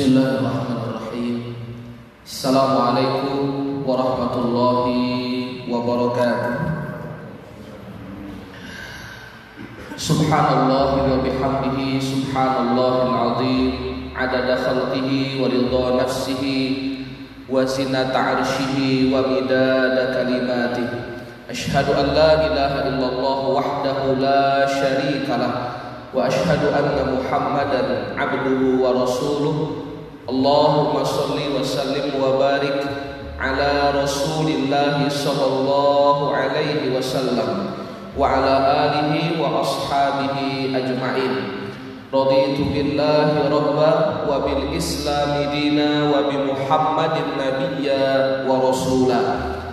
Bismillahirrahmanirrahim. Assalamualaikum warahmatullahi wabarakatuh. Subhanallah wa bihamdihi subhanallahil azim. Adada khalqihi wa ridha nafsihi wa sinata arshihi wa midada kalimatihi. Ashhadu an la ilaha illallah wahdahu la syarika lah. Wa ashhadu anna muhammadan abduhu wa rasuluh. اللهم صل وسلم وبارك على رسول الله صلى الله عليه وسلم وعلى آله وأصحابه أجمعين. رضيت بالله ربا وبالإسلام دينا وبمحمد نبيا ورسولا.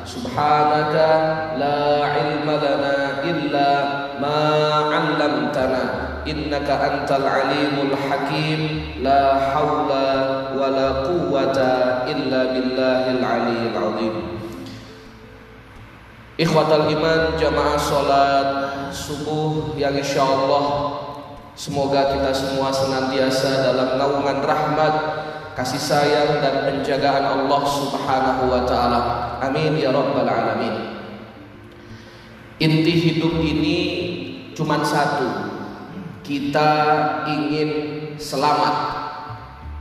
سبحانك لا علم لنا إلا ما علمتنا. innaka antal alimul hakim la haula wala quwwata illa billahil aliyil azim Ikhwatal iman jamaah salat subuh yang insyaallah semoga kita semua senantiasa dalam naungan rahmat kasih sayang dan penjagaan Allah Subhanahu wa taala. Amin ya rabbal alamin. Inti hidup ini cuma satu, kita ingin selamat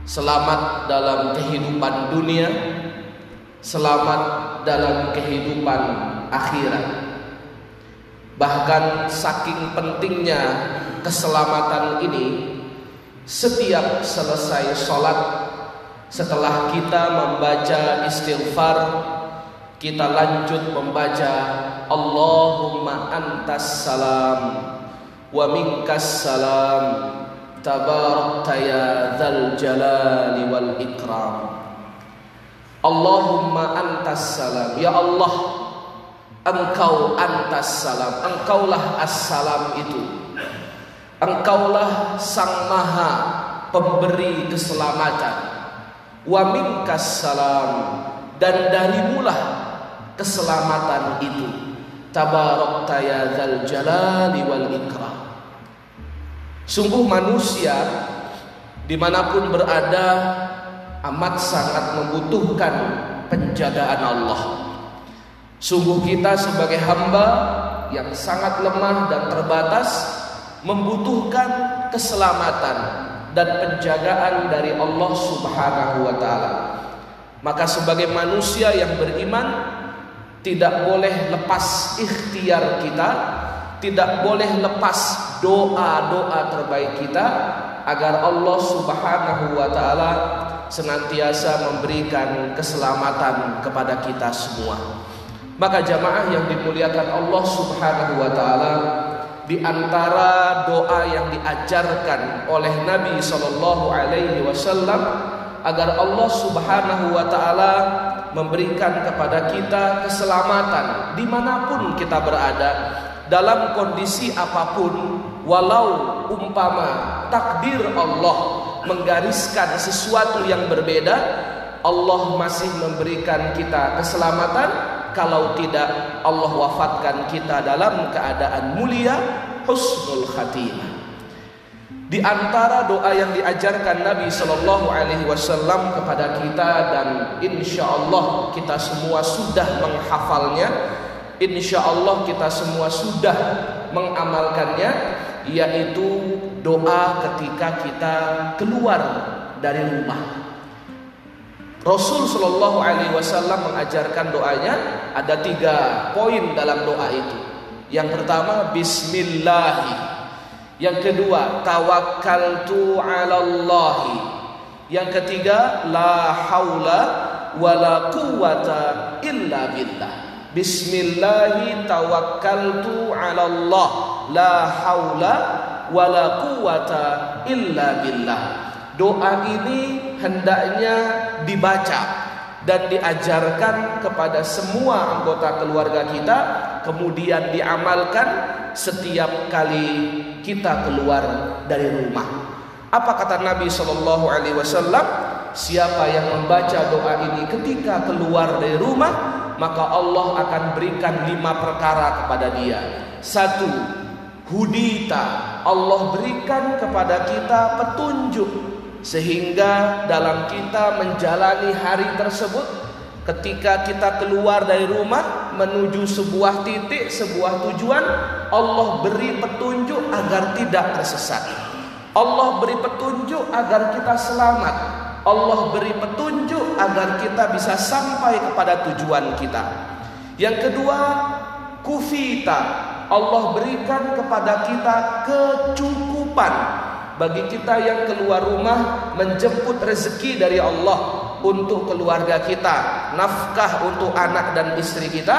selamat dalam kehidupan dunia. Selamat dalam kehidupan akhirat. Bahkan saking pentingnya keselamatan ini setiap selesai sholat setelah kita membaca istighfar kita lanjut membaca Allahumma antas salam wa minkas salam tabarakta ya dzal jalali wal ikram Allahumma antas salam ya Allah engkau antas salam engkaulah assalam itu. engkaulah sang maha pemberi keselamatan. Wa minkas salam. Dan darimulah keselamatan itu. tabarakta ya dzal jalali wal ikram sungguh manusia di mana pun berada amat sangat membutuhkan penjagaan Allah. Sungguh kita sebagai hamba yang sangat lemah dan terbatas membutuhkan keselamatan dan penjagaan dari Allah Subhanahu wa taala. Maka sebagai manusia yang beriman tidak boleh lepas ikhtiar kita, tidak boleh lepas doa-doa terbaik kita agar Allah Subhanahu wa taala senantiasa memberikan keselamatan kepada kita semua. Maka jamaah yang dimuliakan Allah Subhanahu wa taala di antara doa yang diajarkan oleh Nabi sallallahu alaihi wasallam agar Allah Subhanahu wa taala memberikan kepada kita keselamatan di mana pun kita berada dalam kondisi apa pun walau umpama takdir Allah menggariskan sesuatu yang berbeda Allah masih memberikan kita keselamatan. Kalau tidak Allah wafatkan kita dalam keadaan mulia husnul khatimah. Di antara doa yang diajarkan Nabi Shallallahu Alaihi Wasallam kepada kita dan insya Allah kita semua sudah menghafalnya, insya Allah kita semua sudah mengamalkannya, yaitu doa ketika kita keluar dari rumah. Rasul Shallallahu Alaihi Wasallam mengajarkan doanya ada tiga poin dalam doa itu. Yang pertama Bismillahirrahmanirrahim yang kedua, tawakkaltu 'ala Allah. Yang ketiga, la haula wala quwata illa billah. Bismillahi tawakkaltu 'ala Allah. La haula wala quwata illa billah. Doa ini hendaknya dibaca dan diajarkan kepada semua anggota keluarga kita kemudian diamalkan setiap kali kita keluar dari rumah apa kata Nabi Shallallahu Alaihi Wasallam siapa yang membaca doa ini ketika keluar dari rumah maka Allah akan berikan lima perkara kepada dia satu hudita Allah berikan kepada kita petunjuk sehingga dalam kita menjalani hari tersebut ketika kita keluar dari rumah menuju sebuah titik, sebuah tujuan, Allah beri petunjuk agar tidak tersesat. Allah beri petunjuk agar kita selamat. Allah beri petunjuk agar kita bisa sampai kepada tujuan kita. Yang kedua, kufita. Allah berikan kepada kita kecukupan bagi kita yang keluar rumah menjemput rezeki dari Allah untuk keluarga kita, nafkah untuk anak dan istri kita,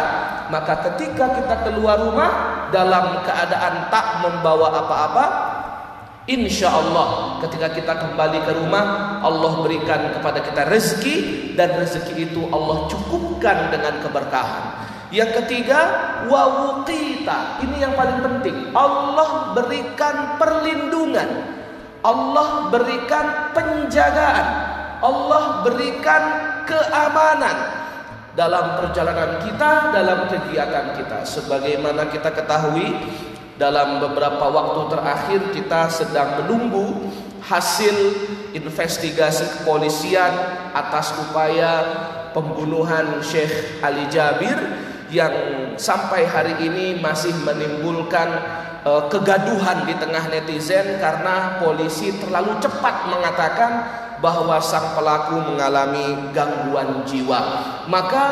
maka ketika kita keluar rumah dalam keadaan tak membawa apa-apa, insya Allah ketika kita kembali ke rumah, Allah berikan kepada kita rezeki dan rezeki itu Allah cukupkan dengan keberkahan. Yang ketiga, wawukita. Ini yang paling penting. Allah berikan perlindungan. Allah berikan penjagaan. Allah berikan keamanan dalam perjalanan kita, dalam kegiatan kita. Sebagaimana kita ketahui, dalam beberapa waktu terakhir kita sedang menunggu hasil investigasi kepolisian atas upaya pembunuhan Syekh Ali Jabir yang sampai hari ini masih menimbulkan uh, kegaduhan di tengah netizen karena polisi terlalu cepat mengatakan bahwa sang pelaku mengalami gangguan jiwa. Maka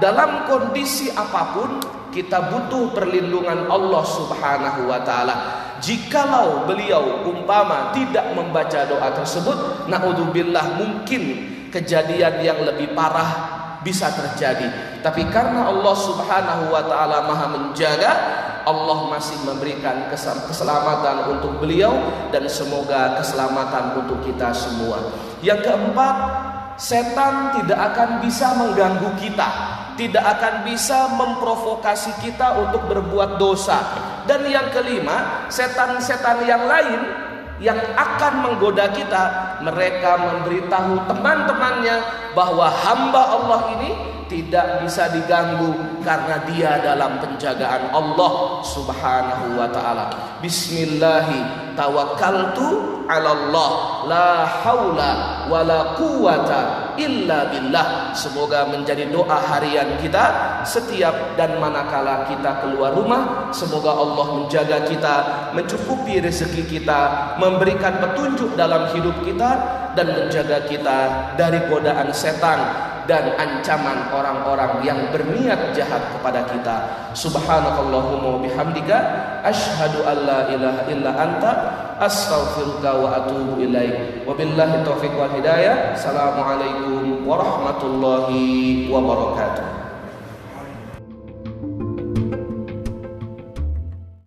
dalam kondisi apa pun kita butuh perlindungan Allah Subhanahu wa taala. Jikalau beliau umpama tidak membaca doa tersebut, naudzubillah mungkin kejadian yang lebih parah bisa terjadi. Tapi karena Allah Subhanahu wa taala Maha menjaga, Allah masih memberikan keselamatan untuk beliau dan semoga keselamatan untuk kita semua. Yang keempat, setan tidak akan bisa mengganggu kita, tidak akan bisa memprovokasi kita untuk berbuat dosa. Dan yang kelima, setan-setan yang lain yang akan menggoda kita, mereka memberitahu teman-temannya bahwa hamba Allah ini tidak bisa diganggu karena dia dalam penjagaan Allah Subhanahu wa taala. Bismillahi tawakkaltu 'ala Allah la haula wala quwata illa billah. Semoga menjadi doa harian kita setiap dan manakala kita keluar rumah. Semoga Allah menjaga kita, mencukupi rezeki kita, memberikan petunjuk dalam hidup kita dan menjaga kita dari godaan setan dan ancaman orang-orang yang berniat jahat kepada kita. Subhanakallahumma bihamdika asyhadu an la ilaha illa anta astaghfiruka wa atubu ilaik. Wabillahi taufiq wal hidayah. Assalamualaikum warahmatullahi wabarakatuh.